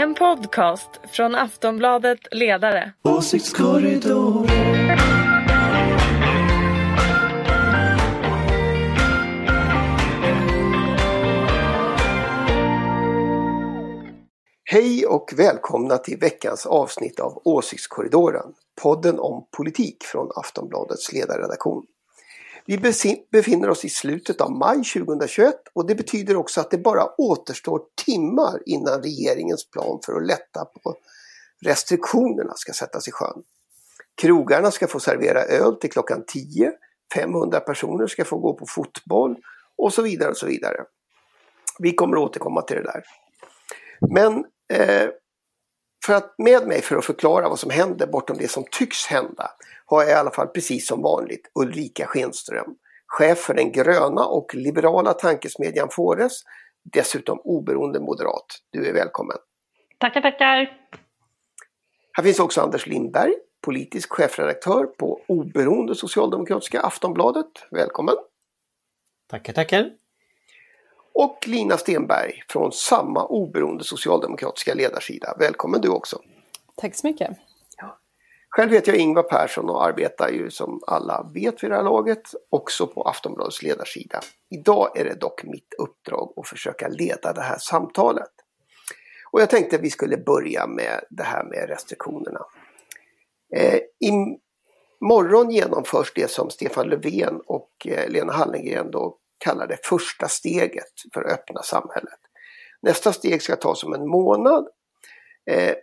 En podcast från Aftonbladet Ledare. Åsiktskorridor. Hej och välkomna till veckans avsnitt av Åsiktskorridoren, podden om politik från Aftonbladets ledarredaktion. Vi befinner oss i slutet av maj 2021 och det betyder också att det bara återstår timmar innan regeringens plan för att lätta på restriktionerna ska sättas i sjön. Krogarna ska få servera öl till klockan 10, 500 personer ska få gå på fotboll och så vidare och så vidare. Vi kommer att återkomma till det där. Men eh, för att med mig för att förklara vad som händer bortom det som tycks hända har jag i alla fall precis som vanligt Ulrika Schenström, chef för den gröna och liberala tankesmedjan Fores, dessutom oberoende moderat. Du är välkommen. Tackar, tackar. Här finns också Anders Lindberg, politisk chefredaktör på oberoende socialdemokratiska Aftonbladet. Välkommen! Tackar, tackar! Och Lina Stenberg från samma oberoende socialdemokratiska ledarsida. Välkommen du också! Tack så mycket! Själv heter jag Ingvar Persson och arbetar ju som alla vet vid det här laget också på Aftonbladets ledarsida. Idag är det dock mitt uppdrag att försöka leda det här samtalet. Och jag tänkte att vi skulle börja med det här med restriktionerna. Eh, imorgon genomförs det som Stefan Löfven och eh, Lena Hallengren då kallar det första steget för att öppna samhället. Nästa steg ska tas om en månad. Eh,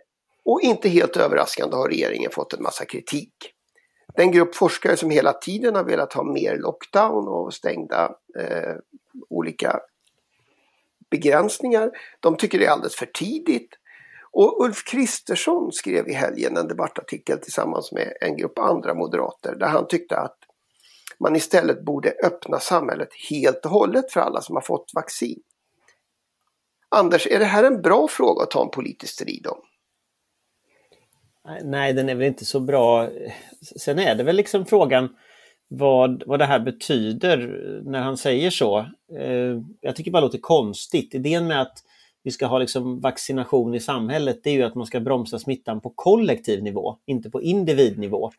och inte helt överraskande har regeringen fått en massa kritik. Den grupp forskare som hela tiden har velat ha mer lockdown och stängda eh, olika begränsningar, de tycker det är alldeles för tidigt. Och Ulf Kristersson skrev i helgen en debattartikel tillsammans med en grupp andra moderater där han tyckte att man istället borde öppna samhället helt och hållet för alla som har fått vaccin. Anders, är det här en bra fråga att ta en politisk strid om? Nej, den är väl inte så bra. Sen är det väl liksom frågan vad, vad det här betyder när han säger så. Eh, jag tycker bara det låter konstigt. Idén med att vi ska ha liksom vaccination i samhället det är ju att man ska bromsa smittan på kollektiv nivå, inte på individnivå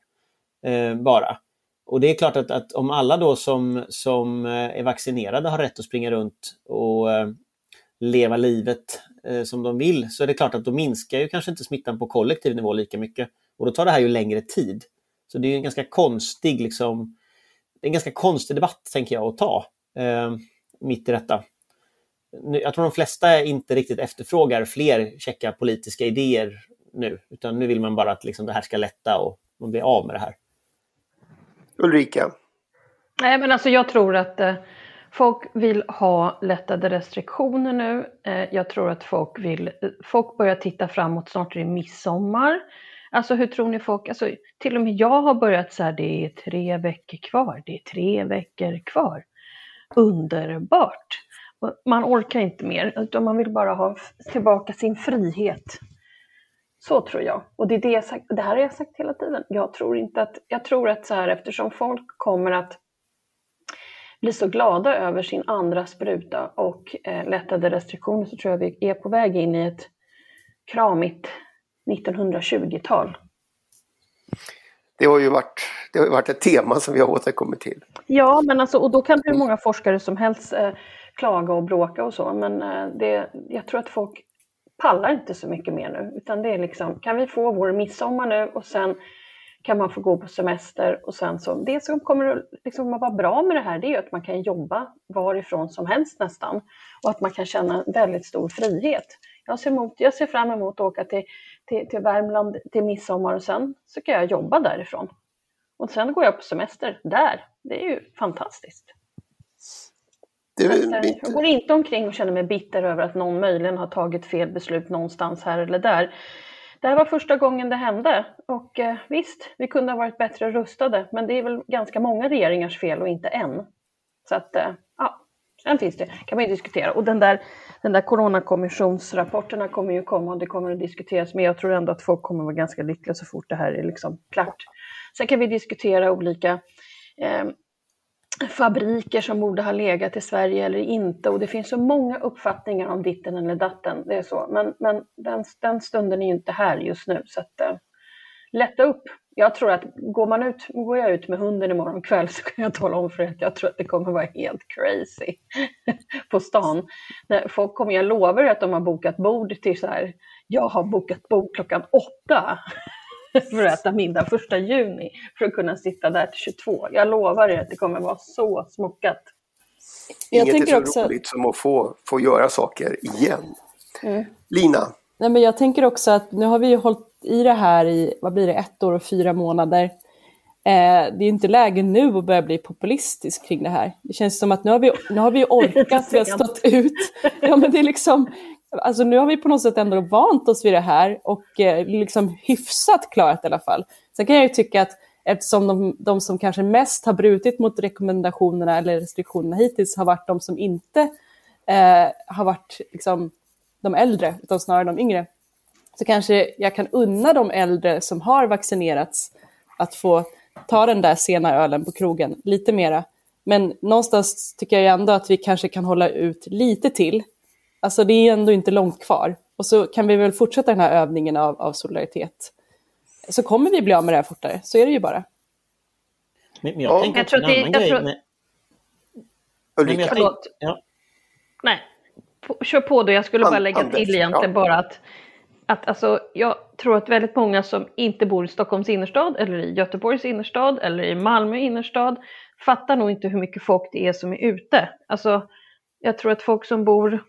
eh, bara. Och det är klart att, att, om alla då som, som eh, är vaccinerade har rätt att springa runt och eh, leva livet eh, som de vill så är det klart att då minskar ju kanske inte smittan på kollektiv nivå lika mycket. Och då tar det här ju längre tid. Så det är en ganska konstig, liksom, en ganska konstig debatt tänker jag att ta eh, mitt i detta. Jag tror de flesta inte riktigt efterfrågar fler checka politiska idéer nu, utan nu vill man bara att liksom, det här ska lätta och man blir av med det här. Ulrika? Nej, men alltså jag tror att eh, Folk vill ha lättade restriktioner nu. Eh, jag tror att folk vill, folk börjar titta framåt, snart är det midsommar. Alltså hur tror ni folk, alltså, till och med jag har börjat så här, det är tre veckor kvar, det är tre veckor kvar. Underbart! Man orkar inte mer, utan man vill bara ha tillbaka sin frihet. Så tror jag. Och det, är det, jag sagt, det här har jag sagt hela tiden. Jag tror inte att, jag tror att så här, eftersom folk kommer att blir så glada över sin andra spruta och eh, lättade restriktioner så tror jag vi är på väg in i ett kramigt 1920-tal. Det har ju varit, det har varit ett tema som vi har återkommit till. Ja, men alltså, och då kan hur många forskare som helst eh, klaga och bråka och så, men eh, det, jag tror att folk pallar inte så mycket mer nu, utan det är liksom, kan vi få vår midsommar nu och sen kan man få gå på semester och sen så, det som kommer att liksom vara bra med det här det är att man kan jobba varifrån som helst nästan och att man kan känna väldigt stor frihet. Jag ser, emot, jag ser fram emot att åka till, till, till Värmland till midsommar och sen så kan jag jobba därifrån. Och sen går jag på semester där. Det är ju fantastiskt. Är eh, jag går inte omkring och känner mig bitter över att någon möjligen har tagit fel beslut någonstans här eller där. Det här var första gången det hände och eh, visst, vi kunde ha varit bättre rustade, men det är väl ganska många regeringars fel och inte en. Så att, eh, ja, sen finns det, kan man ju diskutera. Och den där, den där coronakommissionsrapporterna kommer ju komma och det kommer att diskuteras, men jag tror ändå att folk kommer att vara ganska lyckliga så fort det här är liksom klart. Sen kan vi diskutera olika eh, fabriker som borde ha legat i Sverige eller inte. Och det finns så många uppfattningar om ditten eller datten. Det är så. Men, men den, den stunden är ju inte här just nu. Så att, uh, lätta upp. Jag tror att går, man ut, går jag ut med hunden imorgon kväll så kan jag tala om för er att jag tror att det kommer vara helt crazy på stan. Folk kommer, jag lovar att de har bokat bord till så här, jag har bokat bord klockan åtta för att äta middag första juni för att kunna sitta där till 22. Jag lovar er att det kommer vara så smockat. Jag Inget tänker är så också... roligt som att få, få göra saker igen. Mm. Lina? Nej, men jag tänker också att nu har vi ju hållit i det här i, vad blir det, ett år och fyra månader. Eh, det är inte läge nu att börja bli populistisk kring det här. Det känns som att nu har vi, nu har vi orkat, vi har stått ut. Ja, men det är liksom, alltså nu har vi på något sätt ändå vant oss vid det här och eh, liksom hyfsat klarat i alla fall. Sen kan jag ju tycka att eftersom de, de, som kanske mest har brutit mot rekommendationerna eller restriktionerna hittills har varit de som inte eh, har varit liksom, de äldre, utan snarare de yngre, så kanske jag kan unna de äldre som har vaccinerats att få ta den där sena ölen på krogen lite mera. Men någonstans tycker jag ändå att vi kanske kan hålla ut lite till Alltså det är ändå inte långt kvar. Och så kan vi väl fortsätta den här övningen av, av solidaritet. Så kommer vi bli av med det här fortare, så är det ju bara. Men, jag ja. tänker jag tror att en annan grej. Tror... Med... Ulrika. Tänk... Ja. Nej, på, kör på då. Jag skulle bara lägga Anders, till egentligen ja. bara att, att alltså, jag tror att väldigt många som inte bor i Stockholms innerstad eller i Göteborgs innerstad eller i Malmö innerstad fattar nog inte hur mycket folk det är som är ute. Alltså, jag tror att folk som bor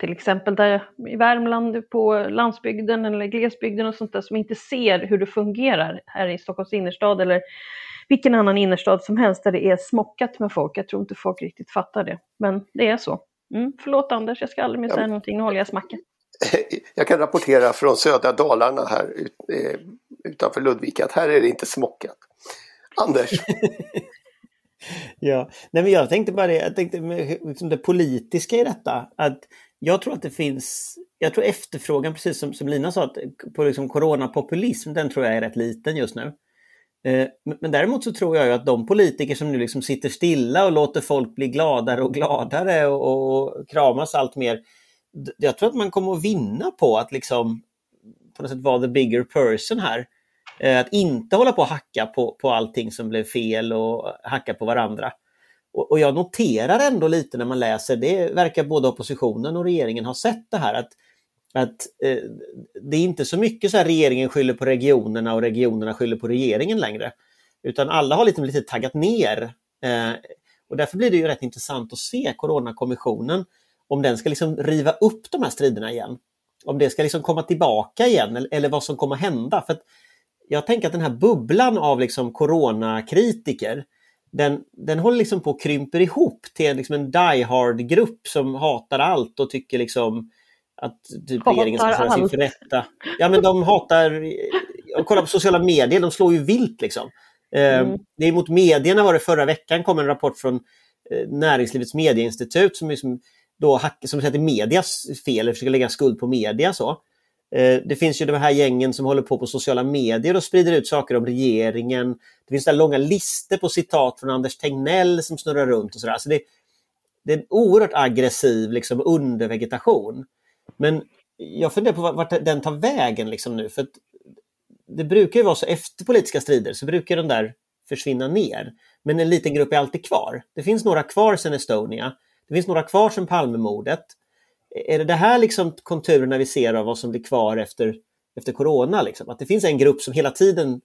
till exempel där i Värmland på landsbygden eller glesbygden och sånt där som inte ser hur det fungerar här i Stockholms innerstad eller vilken annan innerstad som helst där det är smockat med folk. Jag tror inte folk riktigt fattar det, men det är så. Mm, förlåt Anders, jag ska aldrig mer säga ja. någonting, nu håller jag smacken. Jag kan rapportera från södra Dalarna här eh, utanför Ludvika att här är det inte smockat. Anders? ja, nej men jag tänkte bara det, jag tänkte med, liksom det politiska i detta. Att jag tror att det finns, jag tror efterfrågan, precis som, som Lina sa, på liksom coronapopulism, den tror jag är rätt liten just nu. Eh, men däremot så tror jag ju att de politiker som nu liksom sitter stilla och låter folk bli gladare och gladare och, och kramas allt mer. Jag tror att man kommer att vinna på att liksom på något sätt vara the bigger person här. Eh, att inte hålla på och hacka på, på allting som blev fel och hacka på varandra. Och, och, jag noterar ändå lite när man läser, det verkar både oppositionen och regeringen ha sett det här, att, att eh, det är inte så mycket så här regeringen skyller på regionerna och regionerna skyller på regeringen längre. Utan alla har lite, lite taggat ner. Eh, och därför blir det ju rätt intressant att se Coronakommissionen, om den ska liksom riva upp de här striderna igen. Om det ska liksom komma tillbaka igen eller, eller vad som kommer att hända. För att jag tänker att den här bubblan av liksom coronakritiker, den, den håller liksom på att krymper ihop till liksom en die hard-grupp som hatar allt och tycker liksom att typ regeringen ska ställas inför rätta. Ja men de hatar, kolla på sociala medier, de slår ju vilt liksom. Ehm, mm. Det är mot medierna var det förra veckan kom en rapport från eh, Näringslivets medieinstitut som, liksom då som sätter medias fel, försöker lägga skuld på media. Så. Eh, det finns ju de här gängen som håller på på sociala medier och sprider ut saker om regeringen. Det finns där långa listor på citat från Anders Tegnell som snurrar runt och sådär. Så det, det är en oerhört aggressiv liksom, undervegetation. Men jag funderar på vart den tar vägen liksom nu. För det brukar ju vara så efter politiska strider så brukar den där försvinna ner. Men en liten grupp är alltid kvar. Det finns några kvar sedan Estonia. Det finns några kvar sedan Palmemordet är det det här liksom konturerna vi ser av vad som blir kvar efter, efter corona? Liksom? Att det finns en grupp som hela tiden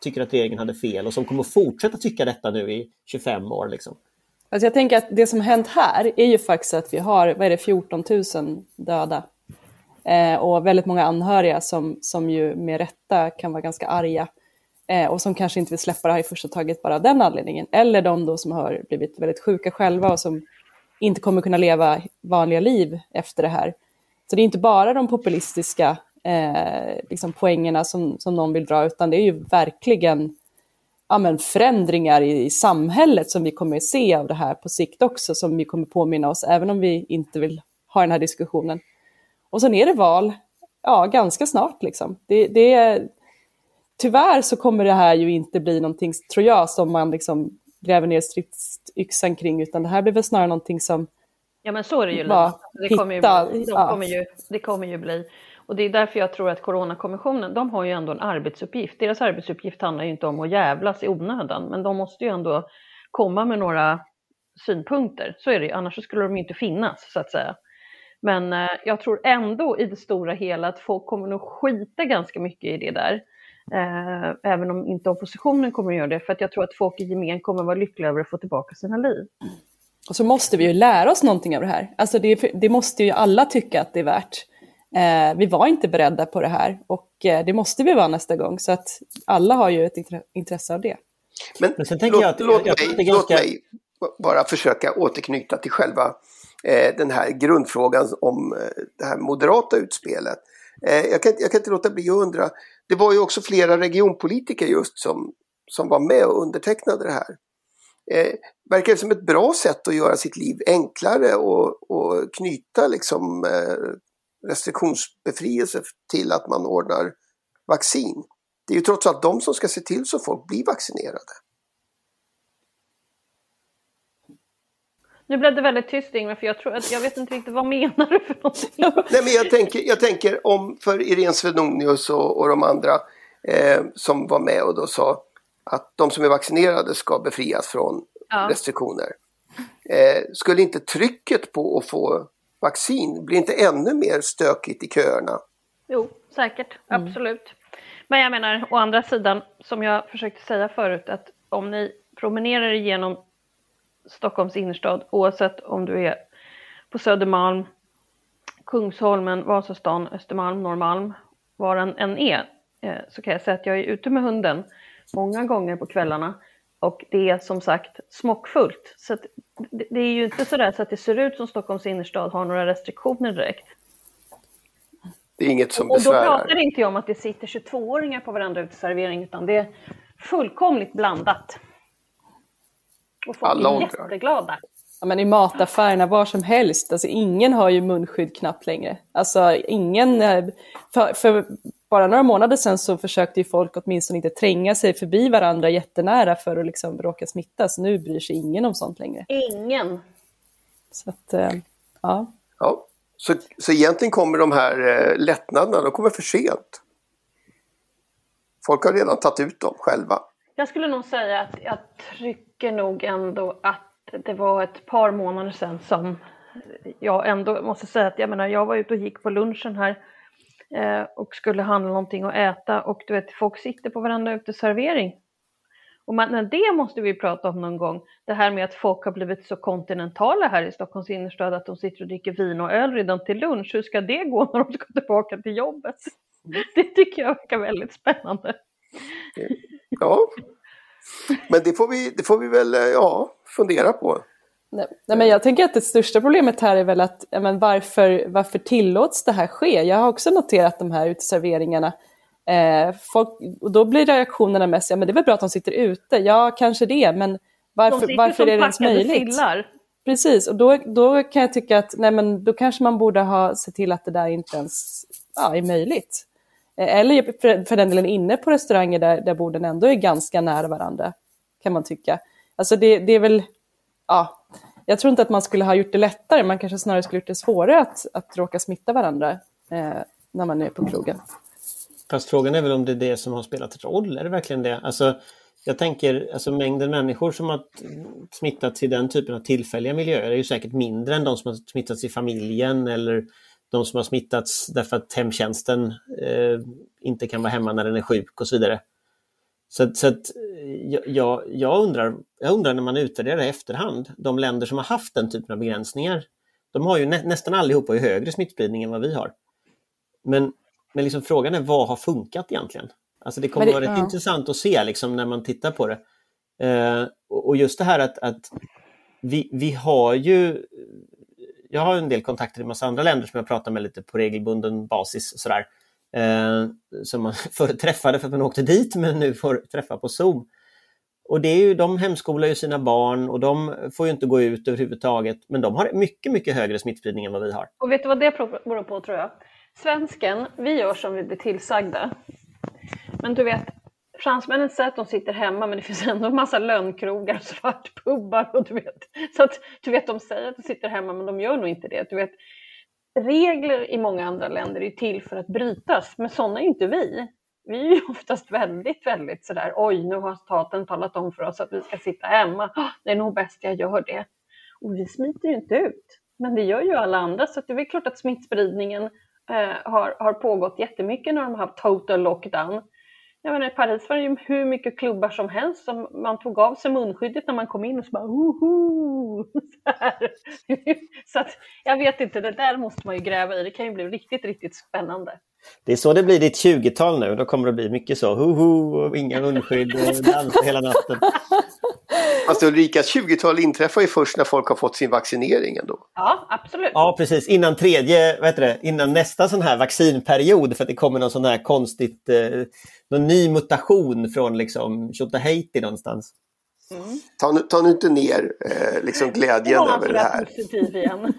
tycker att regeringen hade fel och som kommer att fortsätta tycka detta nu i 25 år? Liksom. Alltså jag tänker att det som hänt här är ju faktiskt att vi har vad är det, 14 000 döda eh, och väldigt många anhöriga som, som ju med rätta kan vara ganska arga eh, och som kanske inte vill släppa det här i första taget bara av den anledningen. Eller de då som har blivit väldigt sjuka själva och som inte kommer kunna leva vanliga liv efter det här. Så det är inte bara de populistiska eh, liksom poängerna som, som någon vill dra, utan det är ju verkligen ja, men förändringar i, i samhället som vi kommer att se av det här på sikt också, som vi kommer påminna oss, även om vi inte vill ha den här diskussionen. Och sen är det val, ja, ganska snart liksom. Det, det, tyvärr så kommer det här ju inte bli någonting, tror jag, som man liksom gräver ner stridsyxan kring, utan det här blir väl snarare någonting som Ja men så är det ju. Bara Det kommer ju, de kommer ju, det kommer ju bli. Och det är därför jag tror att Coronakommissionen, de har ju ändå en arbetsuppgift. Deras arbetsuppgift handlar ju inte om att jävlas i onödan, men de måste ju ändå komma med några synpunkter. Så är det ju, annars skulle de ju inte finnas så att säga. Men eh, jag tror ändå i det stora hela att folk kommer nog skita ganska mycket i det där. Eh, även om inte oppositionen kommer att göra det, för att jag tror att folk i gemen kommer att vara lyckliga över att få tillbaka sina liv. Och så måste vi ju lära oss någonting av det här. Alltså det, det måste ju alla tycka att det är värt. Eh, vi var inte beredda på det här och eh, det måste vi vara nästa gång. Så att alla har ju ett intre- intresse av det. Men, Men sen tänker låt, jag att- låt, jag mig, ganska- låt mig bara försöka återknyta till själva eh, den här grundfrågan om eh, det här moderata utspelet. Eh, jag, kan, jag kan inte låta bli att undra, det var ju också flera regionpolitiker just som, som var med och undertecknade det här. Eh, verkar det som ett bra sätt att göra sitt liv enklare och, och knyta liksom, eh, restriktionsbefrielse till att man ordnar vaccin. Det är ju trots allt de som ska se till så folk blir vaccinerade. Nu blev det väldigt tyst Ingvar, för jag, tror att, jag vet inte riktigt vad menar du för någonting? Nej, men jag tänker, jag tänker om för Irene Svenonius och, och de andra eh, som var med och då sa att de som är vaccinerade ska befrias från Ja. restriktioner. Eh, skulle inte trycket på att få vaccin bli inte ännu mer stökigt i köerna? Jo, säkert, absolut. Men jag menar, å andra sidan, som jag försökte säga förut, att om ni promenerar igenom Stockholms innerstad, oavsett om du är på Södermalm, Kungsholmen, Vasastan, Östermalm, Norrmalm, var den än är, eh, så kan jag säga att jag är ute med hunden många gånger på kvällarna och det är som sagt smockfullt. Så det, är ju inte sådär så att det ser ut som Stockholms innerstad har några restriktioner direkt. Det är inget som Och då besvärar. pratar inte jag om att det sitter 22-åringar på varandra uteservering, utan det är fullkomligt blandat. Och folk Alla är jätteglada. Ja, men I mataffärerna, var som helst, alltså ingen har ju munskydd knappt längre. Alltså ingen, eh, för, för bara några månader sedan så försökte ju folk åtminstone inte tränga sig förbi varandra jättenära för att liksom råka smittas. Nu bryr sig ingen om sånt längre. Ingen. Så att, eh, ja. Ja. Så, så egentligen kommer de här eh, lättnaderna, de kommer för sent. Folk har redan tagit ut dem själva. Jag skulle nog säga att jag trycker nog ändå att det var ett par månader sedan som jag ändå måste säga att jag menar, jag var ute och gick på lunchen här eh, och skulle handla någonting att äta och du vet, folk sitter på varandra uteservering. Och man, men det måste vi prata om någon gång. Det här med att folk har blivit så kontinentala här i Stockholms innerstad att de sitter och dricker vin och öl redan till lunch. Hur ska det gå när de ska tillbaka till jobbet? Det tycker jag verkar väldigt spännande. Ja. Men det får vi, det får vi väl eh, ja, fundera på. Nej, nej, men jag tänker att det största problemet här är väl att men varför, varför tillåts det här ske? Jag har också noterat de här uteserveringarna. Eh, folk, och då blir reaktionerna mest, ja men det är väl bra att de sitter ute. Ja, kanske det, men De varför, sitter varför är det ens möjligt? sillar. Precis, och då, då kan jag tycka att nej, men då kanske man borde ha sett till att det där inte ens ja, är möjligt. Eh, eller för, för den delen inne på restauranger där, där borden ändå är ganska nära varandra, kan man tycka. Alltså det, det är väl, ja, jag tror inte att man skulle ha gjort det lättare, man kanske snarare skulle gjort det svårare att, att råka smitta varandra eh, när man är på krogen. Fast frågan är väl om det är det som har spelat roll? Är det verkligen det? Alltså, jag tänker, alltså mängden människor som har smittats i den typen av tillfälliga miljöer är ju säkert mindre än de som har smittats i familjen eller de som har smittats därför att hemtjänsten eh, inte kan vara hemma när den är sjuk och så vidare. Så, så att, eh, jag- jag, undrar, jag undrar när man utvärderar i efterhand, de länder som har haft den typen av begränsningar, de har ju nä, nästan allihopa ju högre smittspridning än vad vi har. Men, men liksom frågan är vad har funkat egentligen? Alltså det kommer det- vara rätt ja. intressant att se liksom, när man tittar på det. Eh, och och just det här att, att vi, vi har ju jag har en del kontakter i massa andra länder som jag pratar med lite på regelbunden basis. och Sådär. Eh, som man förr träffade för att man åkte dit men nu får träffa på Zoom. Och det är ju, de hemskolar ju sina barn och de får ju inte gå ut överhuvudtaget. Men de har mycket, mycket högre smittspridning än vad vi har. Och vet du vad det beror på tror jag? Svensken, vi gör som vi blir tillsagda. Men du vet, fransmännen säger att de sitter hemma men det finns ändå en massa lönnkrogar och svartpubbar och du vet. Så att du vet, de säger att de sitter hemma men de gör nog inte det. Du vet, regler i många andra länder är till för att brytas, men sådana är inte vi. Vi är ju oftast väldigt, väldigt sådär, oj, nu har staten talat om för oss att vi ska sitta hemma. Ah, det är nog bäst jag gör det. Och vi smiter ju inte ut, men det gör ju alla andra, så det är väl klart att smittspridningen eh, har, har pågått jättemycket när de har haft total lockdown. Jag menar, I Paris var det ju hur mycket klubbar som helst som man tog av sig munskyddet när man kom in och så bara hoho! Så, så att, jag vet inte, det där måste man ju gräva i. Det kan ju bli riktigt, riktigt spännande. Det är så det blir ditt 20-tal nu. Då kommer det bli mycket så. Hoho, och inga munskydd och dans hela natten. Fast Ulrikas 20-tal inträffar ju först när folk har fått sin vaccinering ändå. Ja, absolut. Ja, precis. Innan tredje, vad heter det, innan nästa sån här vaccinperiod för att det kommer någon sån här konstigt, eh, någon ny mutation från liksom Tjotahejti någonstans. Mm. Ta, nu, ta nu inte ner eh, liksom glädjen över det här. positiv igen.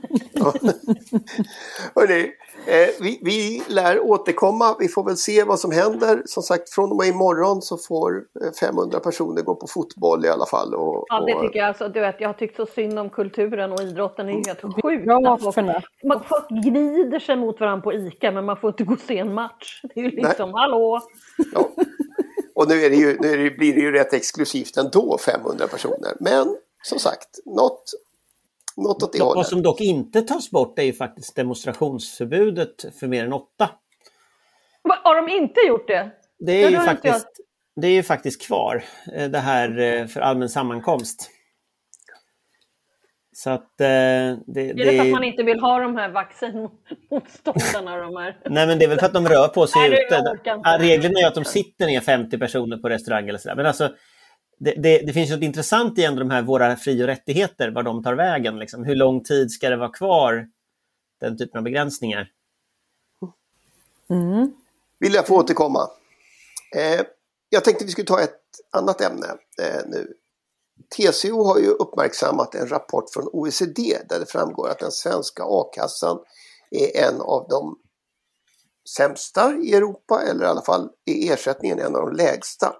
Hörrni, eh, vi, vi lär återkomma. Vi får väl se vad som händer. Som sagt, från och med imorgon så får 500 eh, personer gå på fotboll i alla fall. Och, ja, det tycker jag. Alltså, du vet, jag har tyckt så synd om kulturen och idrotten. Det är helt sjukt. Folk, folk gnider sig mot varandra på ICA men man får inte gå och se en match. Det är ju liksom, Nej. hallå! Ja. Och nu, är det ju, nu blir det ju rätt exklusivt ändå, 500 personer. Men som sagt, något, något åt det. Vad som dock inte tas bort är ju faktiskt demonstrationsförbudet för mer än åtta. Har de inte gjort det? Det är, ju faktiskt, det är ju faktiskt kvar, eh, det här eh, för allmän sammankomst. Så att, eh, det, det, är det för att man inte vill ha de här vaccinmotståndarna? De här... Nej, men det är väl för att de rör på sig ute. Reglerna är att de sitter ner 50 personer på restaurang eller sådär. Men alltså, det, det, det, finns något intressant i ändå de här våra fri och rättigheter, var de tar vägen. Liksom. Hur lång tid ska det vara kvar, den typen av begränsningar? Mm. Vill jag få återkomma. Eh, jag tänkte vi skulle ta ett annat ämne eh, nu. TCO har ju uppmärksammat en rapport från OECD där det framgår att den svenska a-kassan är en av de sämsta i Europa eller i alla fall är ersättningen en av de lägsta.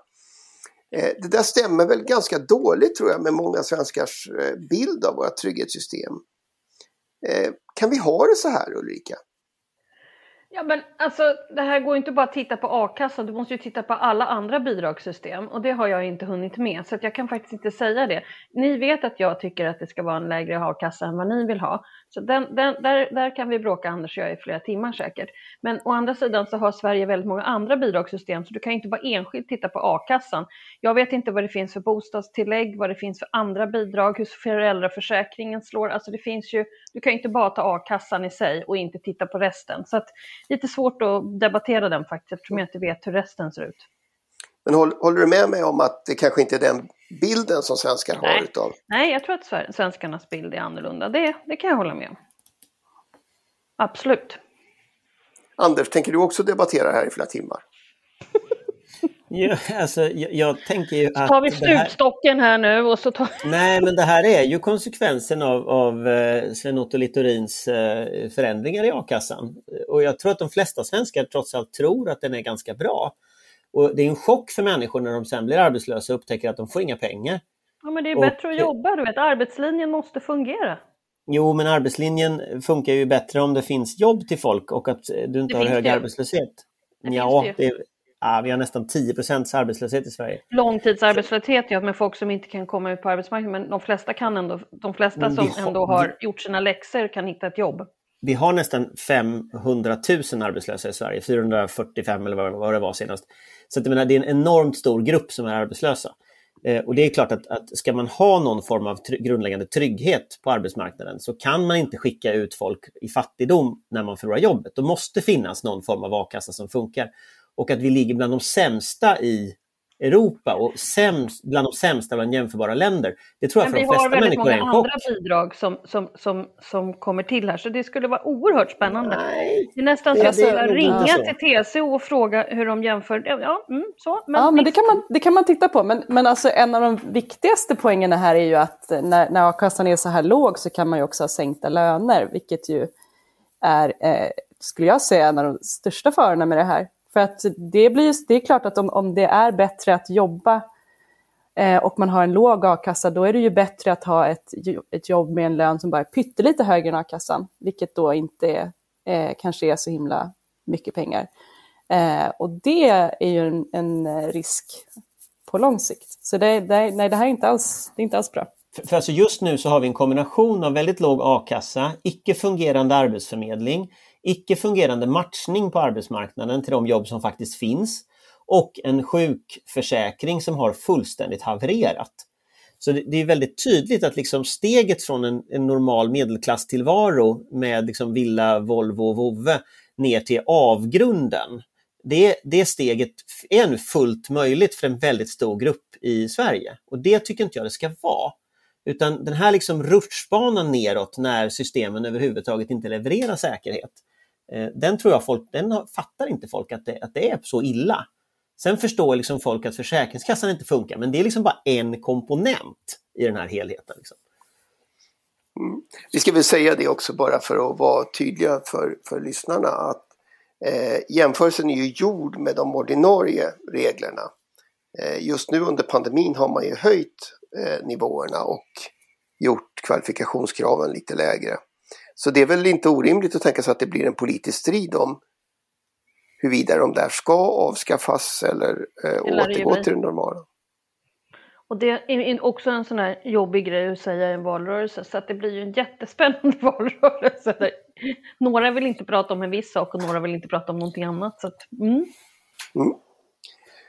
Eh, det där stämmer väl ganska dåligt tror jag med många svenskars eh, bild av våra trygghetssystem. Eh, kan vi ha det så här Ulrika? Ja men alltså det här går inte bara att titta på a-kassan, du måste ju titta på alla andra bidragssystem och det har jag inte hunnit med så att jag kan faktiskt inte säga det. Ni vet att jag tycker att det ska vara en lägre a-kassa än vad ni vill ha. Så den, den, där, där kan vi bråka Anders och jag i flera timmar säkert. Men å andra sidan så har Sverige väldigt många andra bidragssystem så du kan inte bara enskilt titta på a-kassan. Jag vet inte vad det finns för bostadstillägg, vad det finns för andra bidrag, hur föräldraförsäkringen slår. Alltså det finns ju, du kan ju inte bara ta a-kassan i sig och inte titta på resten. Så att lite svårt att debattera den faktiskt eftersom jag inte vet hur resten ser ut. Men håller du med mig om att det kanske inte är den bilden som svenskar har Nej. utav? Nej, jag tror att svenskarnas bild är annorlunda. Det, det kan jag hålla med om. Absolut. Anders, tänker du också debattera här i flera timmar? Ja, alltså, jag, jag, tänker ju att... Tar vi stupstocken här... här nu och så tar... Nej, men det här är ju konsekvensen av, av eh, Sven-Otto Littorins eh, förändringar i a-kassan. Och jag tror att de flesta svenskar trots allt tror att den är ganska bra. Och det är en chock för människor när de sen blir arbetslösa och upptäcker att de får inga pengar. Ja, men det är och, bättre att jobba, du vet. Arbetslinjen måste fungera. Jo, men arbetslinjen funkar ju bättre om det finns jobb till folk och att du inte det har hög det. arbetslöshet. Det ja, det, ja, vi har nästan 10% arbetslöshet i Sverige. Långtidsarbetslöshet, ja, med folk som inte kan komma ut på arbetsmarknaden. Men de flesta kan ändå, de flesta som ändå har gjort sina läxor kan hitta ett jobb. Vi har nästan 500 000 arbetslösa i Sverige, 445 eller vad det var senast. Så att, menar, det är en enormt stor grupp som är arbetslösa. Eh, och det är klart att, att ska man ha någon form av tr grundläggande trygghet på arbetsmarknaden så kan man inte skicka ut folk i fattigdom när man förlorar jobbet. Det måste finnas någon form av a-kassa som funkar. Och att vi ligger bland de sämsta i Europa och sämst, bland de sämsta bland jämförbara länder. Det tror jag Men för de flesta människor är en chock. Vi har väldigt många andra bidrag som, som, som, som kommer till här så det skulle vara oerhört spännande. Nej. Det är nästan så att jag skulle ringa till TCO och fråga hur de jämför. Ja, mm, så. Men, ja, men det, kan man, det kan man titta på. Men, men alltså, en av de viktigaste poängerna här är ju att när, när a-kassan är så här låg så kan man ju också ha sänkta löner, vilket ju är, eh, skulle jag säga, en av de största farorna med det här. För att det, blir, det är klart att om, om det är bättre att jobba eh, och man har en låg a-kassa, då är det ju bättre att ha ett, ett jobb med en lön som bara är pyttelite högre än a-kassan, vilket då inte är, eh, kanske är så himla mycket pengar. Eh, och det är ju en, en, risk på lång sikt. Så det, det, nej, det här är inte alls, det är inte alls bra. För, för alltså just nu så har vi en kombination av väldigt låg a-kassa, icke fungerande arbetsförmedling, icke fungerande matchning på arbetsmarknaden till de jobb som faktiskt finns och en sjukförsäkring som har fullständigt havererat. Så det, är väldigt tydligt att liksom steget från en, en normal medelklasstillvaro med liksom villa, Volvo och vovve ner till avgrunden. Det, det steget är nu fullt möjligt för en väldigt stor grupp i Sverige och det tycker inte jag det ska vara. Utan den här liksom rutschbanan neråt när systemen överhuvudtaget inte levererar säkerhet, Eh, den tror jag folk, den fattar inte folk att det, att det är så illa. Sen förstår liksom folk att Försäkringskassan inte funkar, men det är liksom bara en komponent i den här helheten. Liksom. Mm. Vi ska väl säga det också bara för att vara tydliga för, för lyssnarna att eh, jämförelsen är ju gjord med de ordinarie reglerna. Eh, just nu under pandemin har man ju höjt eh, nivåerna och gjort kvalifikationskraven lite lägre. Så det är väl inte orimligt att tänka sig att det blir en politisk strid om huruvida de där ska avskaffas eller, eh, återgå till det normala. Och det är också en sån här jobbig grej att säga i en valrörelse så att det blir ju en jättespännande valrörelse. Där några vill inte prata om en viss sak och några vill inte prata om någonting annat. Så att, mm. Mm.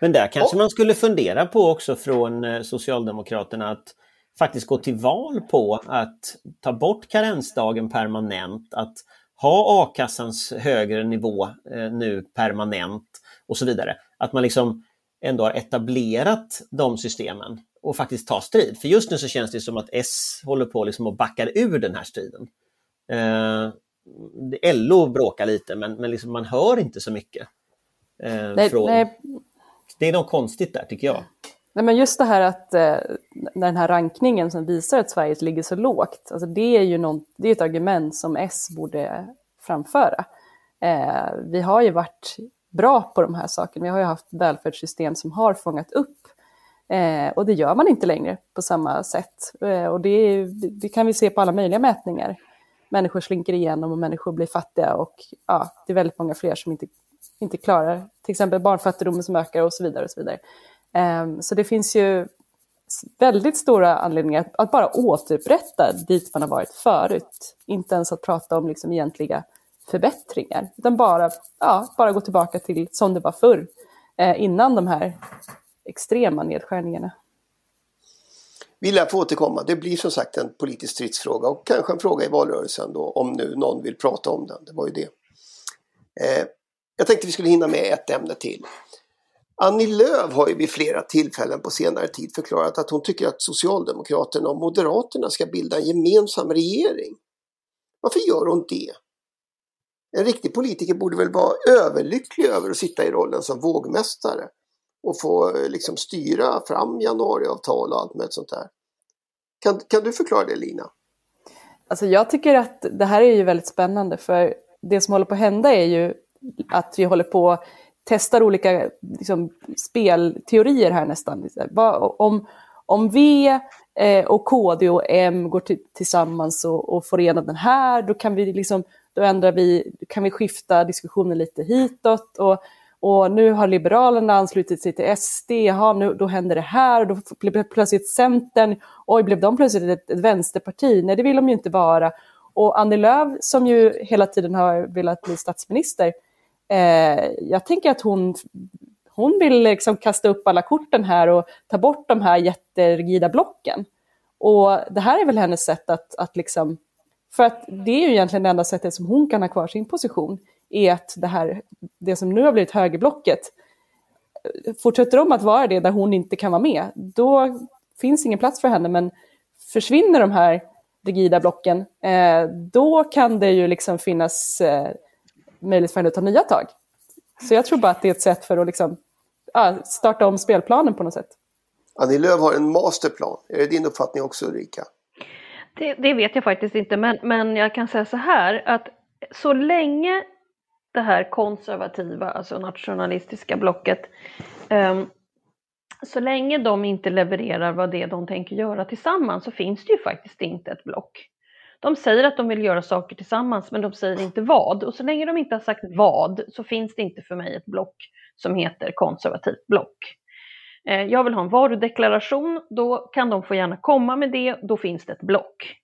Men där kanske man skulle fundera på också från eh, Socialdemokraterna att faktiskt gå till val på att ta bort karensdagen permanent, att ha a-kassans högre nivå eh, nu permanent och så vidare. Att man liksom ändå har etablerat de systemen och faktiskt ta strid. För just nu så känns det som att S håller på liksom att backa ur den här striden. Eh, LO bråkar lite men, men liksom man hör inte så mycket. Eh, nej, från... nej. Det är något konstigt där tycker jag. Nej, men just det här att eh, den här rankningen som visar att Sverige ligger så lågt, alltså det är ju någon, det är ett argument som S borde framföra. Eh, vi har ju varit bra på de här sakerna, vi har ju haft välfärdssystem som har fångat upp eh, och det gör man inte längre på samma sätt. Eh, och det, det, kan vi se på alla möjliga mätningar. Människor slinker igenom och människor blir fattiga och ja, det är väldigt många fler som inte, inte klarar till exempel barnfattigdomen som ökar och så vidare. Och så vidare. Ehm, så det finns ju väldigt stora anledningar att bara återupprätta dit man har varit förut. Inte ens att prata om liksom egentliga förbättringar, utan bara, ja, bara gå tillbaka till som det var förr, eh, innan de här extrema nedskärningarna. Vi lär få återkomma. Det blir som sagt en politisk stridsfråga och kanske en fråga i valrörelsen då, om nu någon vill prata om den. Det var ju det. Eh, jag tänkte vi skulle hinna med ett ämne till. Annie Lööf har ju vid flera tillfällen på senare tid förklarat att hon tycker att Socialdemokraterna och Moderaterna ska bilda en gemensam regering. Varför gör hon det? En riktig politiker borde väl vara överlycklig över att sitta i rollen som vågmästare och få eh, liksom styra fram januariavtal och allt med sånt där. Kan, kan du förklara det Lina? Alltså jag tycker att det här är ju väldigt spännande för det som håller på att hända är ju att vi håller på testar olika liksom, spelteorier här nästan. Om, om V eh, och KD och M går tillsammans och, och får igenom den här, då kan vi liksom, då ändrar vi, kan vi skifta diskussionen lite hitåt. Och, och nu har Liberalerna anslutit sig till SD, jaha, nu, då händer det här, då blev plötsligt Centern, oj, blev de plötsligt ett, ett vänsterparti? Nej, det vill de ju inte vara. Och Annie Lööf, som ju hela tiden har velat bli statsminister, eh, jag tänker att hon, hon vill liksom kasta upp alla korten här och ta bort de här jätterigida blocken. Och det här är väl hennes sätt att, att liksom, för att det är ju egentligen det enda sättet som hon kan ha kvar sin position, är att det här, det som nu har blivit högerblocket, fortsätter de att vara det där hon inte kan vara med, då finns ingen plats för henne, men försvinner de här rigida blocken, eh, då kan det ju liksom finnas eh, möjligt för henne att ta nya tag. Så jag tror bara att det är ett sätt för att liksom, ja, starta om spelplanen på något sätt. Annie Lööf har en masterplan. Är det din uppfattning också Ulrika? Det, det, vet jag faktiskt inte, men, men jag kan säga så här att så länge det här konservativa, alltså nationalistiska blocket, um, så länge de inte levererar vad det är de tänker göra tillsammans så finns det ju faktiskt inte ett block. De säger att de vill göra saker tillsammans men de säger inte vad. Och så länge de inte har sagt vad så finns det inte för mig ett block som heter konservativt block. Eh, jag vill ha en varudeklaration, då kan de få gärna komma med det, då finns det ett block.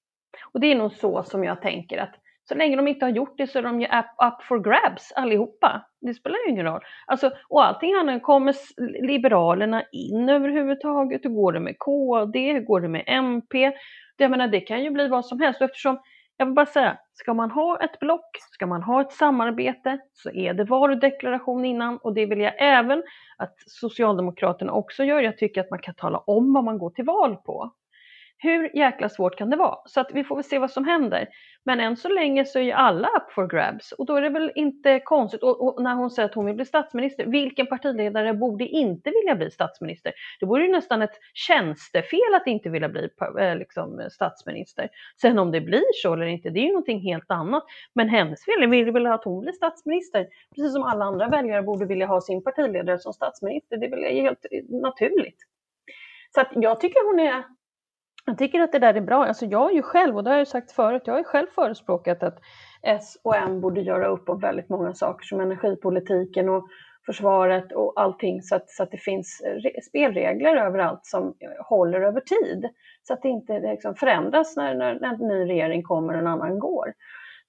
Och det är nog så som jag tänker att så länge de inte har gjort det så är de ju up, up for grabs allihopa. Det spelar ju ingen roll. Alltså, och allting handlar kommer Liberalerna in överhuvudtaget? Hur går det med KD? Hur går det med MP? Jag menar, det kan ju bli vad som helst. Eftersom, jag vill bara säga, ska man ha ett block, ska man ha ett samarbete, så är det varudeklaration innan. Och det vill jag även att Socialdemokraterna också gör. Jag tycker att man kan tala om vad man går till val på. Hur jäkla svårt kan det vara? Så att vi får väl se vad som händer. Men än så länge så är ju alla up for grabs och då är det väl inte konstigt. Och, och, när hon säger att hon vill bli statsminister, vilken partiledare borde inte vilja bli statsminister? Det vore ju nästan ett tjänstefel att inte vilja bli eh, liksom, statsminister. Sen om det blir så eller inte, det är ju någonting helt annat. Men hennes väljare vill väl att hon blir statsminister, precis som alla andra väljare borde vilja ha sin partiledare som statsminister. Det är väl helt naturligt. Så att jag tycker hon är jag tycker att det där är bra. Alltså jag är ju själv, och det har jag sagt förut, jag har ju själv förespråkat att S och M borde göra upp om väldigt många saker som energipolitiken och försvaret och allting så att, så att det finns spelregler överallt som håller över tid. Så att det inte liksom förändras när, när, när en ny regering kommer och en annan går.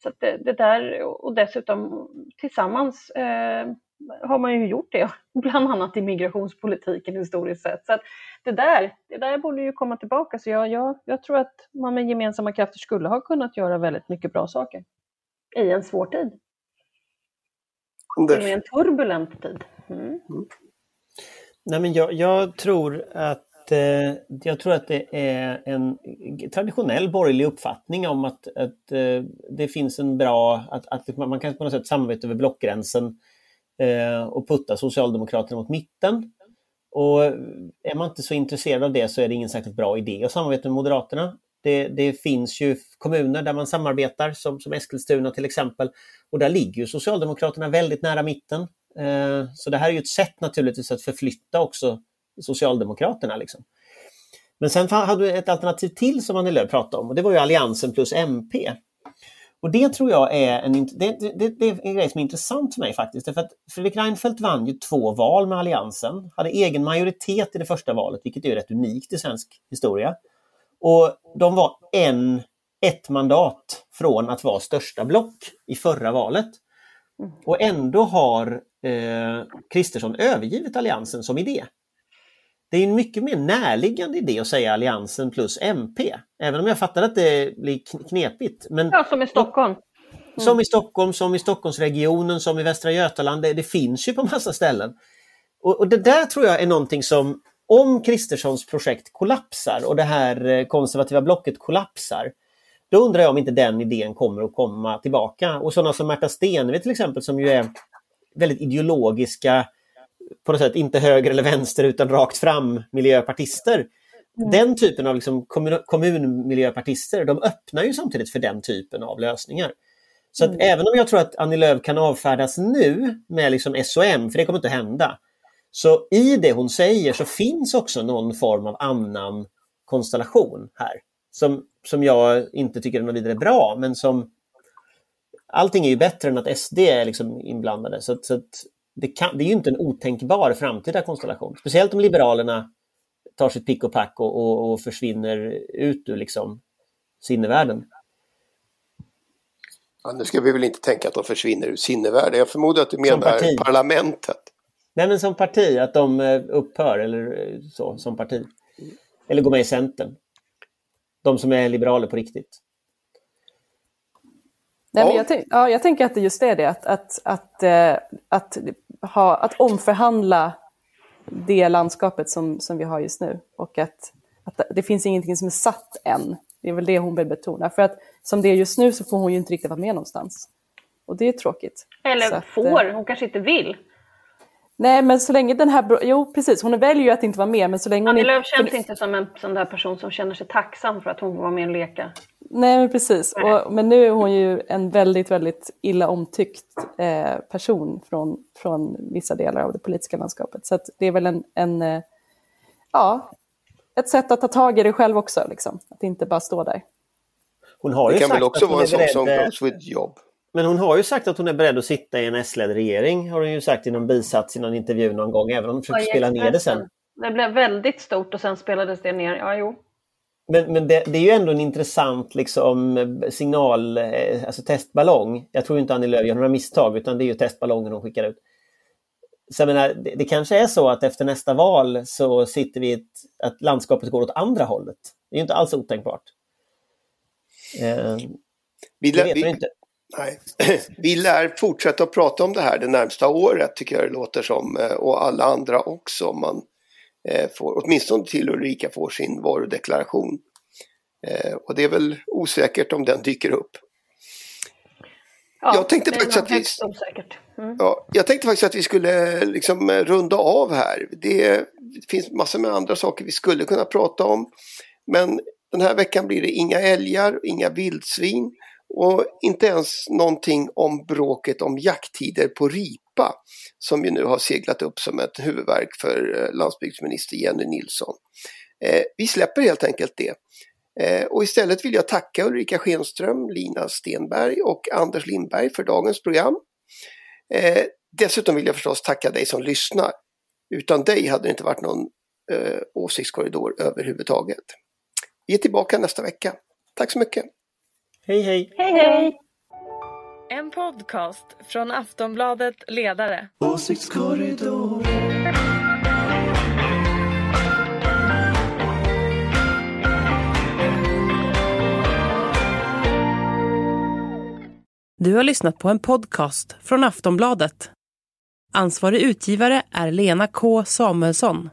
Så det, det, där, och dessutom tillsammans eh, har man ju gjort det, bland annat i migrationspolitiken historiskt sett. Så det, där, det där borde ju komma tillbaka. Så jag, jag, jag tror att man med gemensamma krafter skulle ha kunnat göra väldigt mycket bra saker i en svår tid. I en turbulent tid. Mm. Mm. Nej, men jag, jag tror att eh, jag tror att det är en traditionell borgerlig uppfattning om att, att eh, det finns en bra, att, att man kan på något sätt samarbeta över blockgränsen Eh, och putta Socialdemokraterna mot mitten. Och är man inte så intresserad av det så är det ingen särskilt bra idé att samarbeta med Moderaterna. Det, det, finns ju kommuner där man samarbetar, som, som Eskilstuna till exempel. Och där ligger ju Socialdemokraterna väldigt nära mitten. Eh, så det här är ju ett sätt naturligtvis att förflytta också Socialdemokraterna. Liksom. Men sen hade vi ett alternativ till som Annie Lööf pratade om och det var ju Alliansen plus MP. Och det tror jag är en, det, det, det, är en grej som är intressant för mig faktiskt. För att Fredrik Reinfeldt vann ju två val med Alliansen, hade egen majoritet i det första valet, vilket är rätt unikt i svensk historia. Och de var en, ett mandat från att vara största block i förra valet. Och ändå har Kristersson eh, övergivit Alliansen som idé. Det är en mycket mer närliggande idé att säga Alliansen plus MP. Även om jag fattar att det blir knepigt. Men ja, som i Stockholm. Mm. Som i Stockholm, som i Stockholmsregionen, som i Västra Götaland. Det, det finns ju på massa ställen. Och, och, det där tror jag är någonting som, om Kristerssons projekt kollapsar och det här eh, konservativa blocket kollapsar, då undrar jag om inte den idén kommer att komma tillbaka. Och sådana som Märta Stenevi till exempel, som ju är väldigt ideologiska på något sätt inte höger eller vänster utan rakt fram miljöpartister. Mm. Den typen av liksom kommun, kommunmiljöpartister, de öppnar ju samtidigt för den typen av lösningar. Så att mm. även om jag tror att Annie Lööf kan avfärdas nu med liksom SOM, för det kommer inte hända, så i det hon säger så finns också någon form av annan konstellation här. Som, som jag inte tycker är något vidare bra, men som Allting är ju bättre än att SD är liksom inblandade. Så, så att det, kan, det är ju inte en otänkbar framtida konstellation. Speciellt om Liberalerna tar sitt pick och pack och, och, och försvinner ut ur liksom sinnevärlden. Ja, nu ska vi väl inte tänka att de försvinner ur sinnevärlden. Jag förmodar att du menar parlamentet. Nej, men som parti, att de eh, upphör eller eh, så, som parti. Eller går med i Centern. De som är liberaler på riktigt. Nej, men jag, ja, jag tänker att det just är det, att, att, att, eh, att, ha, att omförhandla det landskapet som, som vi har just nu. Och att, att det finns ingenting som är satt än. Det är väl det hon vill betona. För att som det är just nu så får hon ju inte riktigt vara med någonstans. Och det är tråkigt. Eller att, får, hon kanske inte vill. Nej, men så länge den här... Jo, precis. Hon väljer ju att inte vara med, men så länge hon... Annie Lööf känns inte som en sån där person som känner sig tacksam för att hon får vara med och leka. Nej, men precis. Och, men nu är hon ju en väldigt, väldigt illa omtyckt eh, person från, från vissa delar av det politiska landskapet. Så det är väl en, en eh, ja, ett sätt att ta tag i det själv också, liksom. att inte bara stå där. Hon har det ju kan sagt väl också att hon vara en sån beredd, som goes with job. Men hon har ju sagt att hon är beredd att sitta i en S-ledd regering, har hon ju sagt i någon bisats i någon intervju någon gång, även om hon försöker spela ner det sen. Det blev väldigt stort och sen spelades det ner. Ja, jo. Men, men det, det, är ju ändå en intressant liksom, signal, eh, alltså testballong. Jag tror inte Annie Lööf gör några misstag utan det är ju testballongen hon skickar ut. Så jag menar, det, det, kanske är så att efter nästa val så sitter vi i ett, att landskapet går åt andra hållet. Det är ju inte alls otänkbart. Eh, vi, vi, inte. Nej. vi lär fortsätta att prata om det här det närmsta året tycker jag det låter som eh, och alla andra också. Man eh, får, åtminstone till Ulrika får sin varudeklaration. Eh, och det är väl osäkert om den dyker upp. Ja, jag tänkte faktiskt att vi. Mm. ja, jag tänkte faktiskt att vi skulle liksom runda av här. Det finns massor med andra saker vi skulle kunna prata om. Men den här veckan blir det inga älgar, inga vildsvin och inte ens någonting om bråket om jakttider på ripa som ju nu har seglat upp som ett huvudverk för eh, landsbygdsminister Jenny Nilsson. Eh, vi släpper helt enkelt det. Eh, och istället vill jag tacka Ulrika Schenström, Lina Stenberg och Anders Lindberg för dagens program. Eh, dessutom vill jag förstås tacka dig som lyssnar. Utan dig hade det inte varit någon eh, åsiktskorridor överhuvudtaget. Vi är tillbaka nästa vecka. Tack så mycket! Hej hej! Hej hej! En podcast från Aftonbladet Ledare. Åsiktskorridor. Du har lyssnat på en podcast från Aftonbladet. Ansvarig utgivare är Lena K Samuelsson.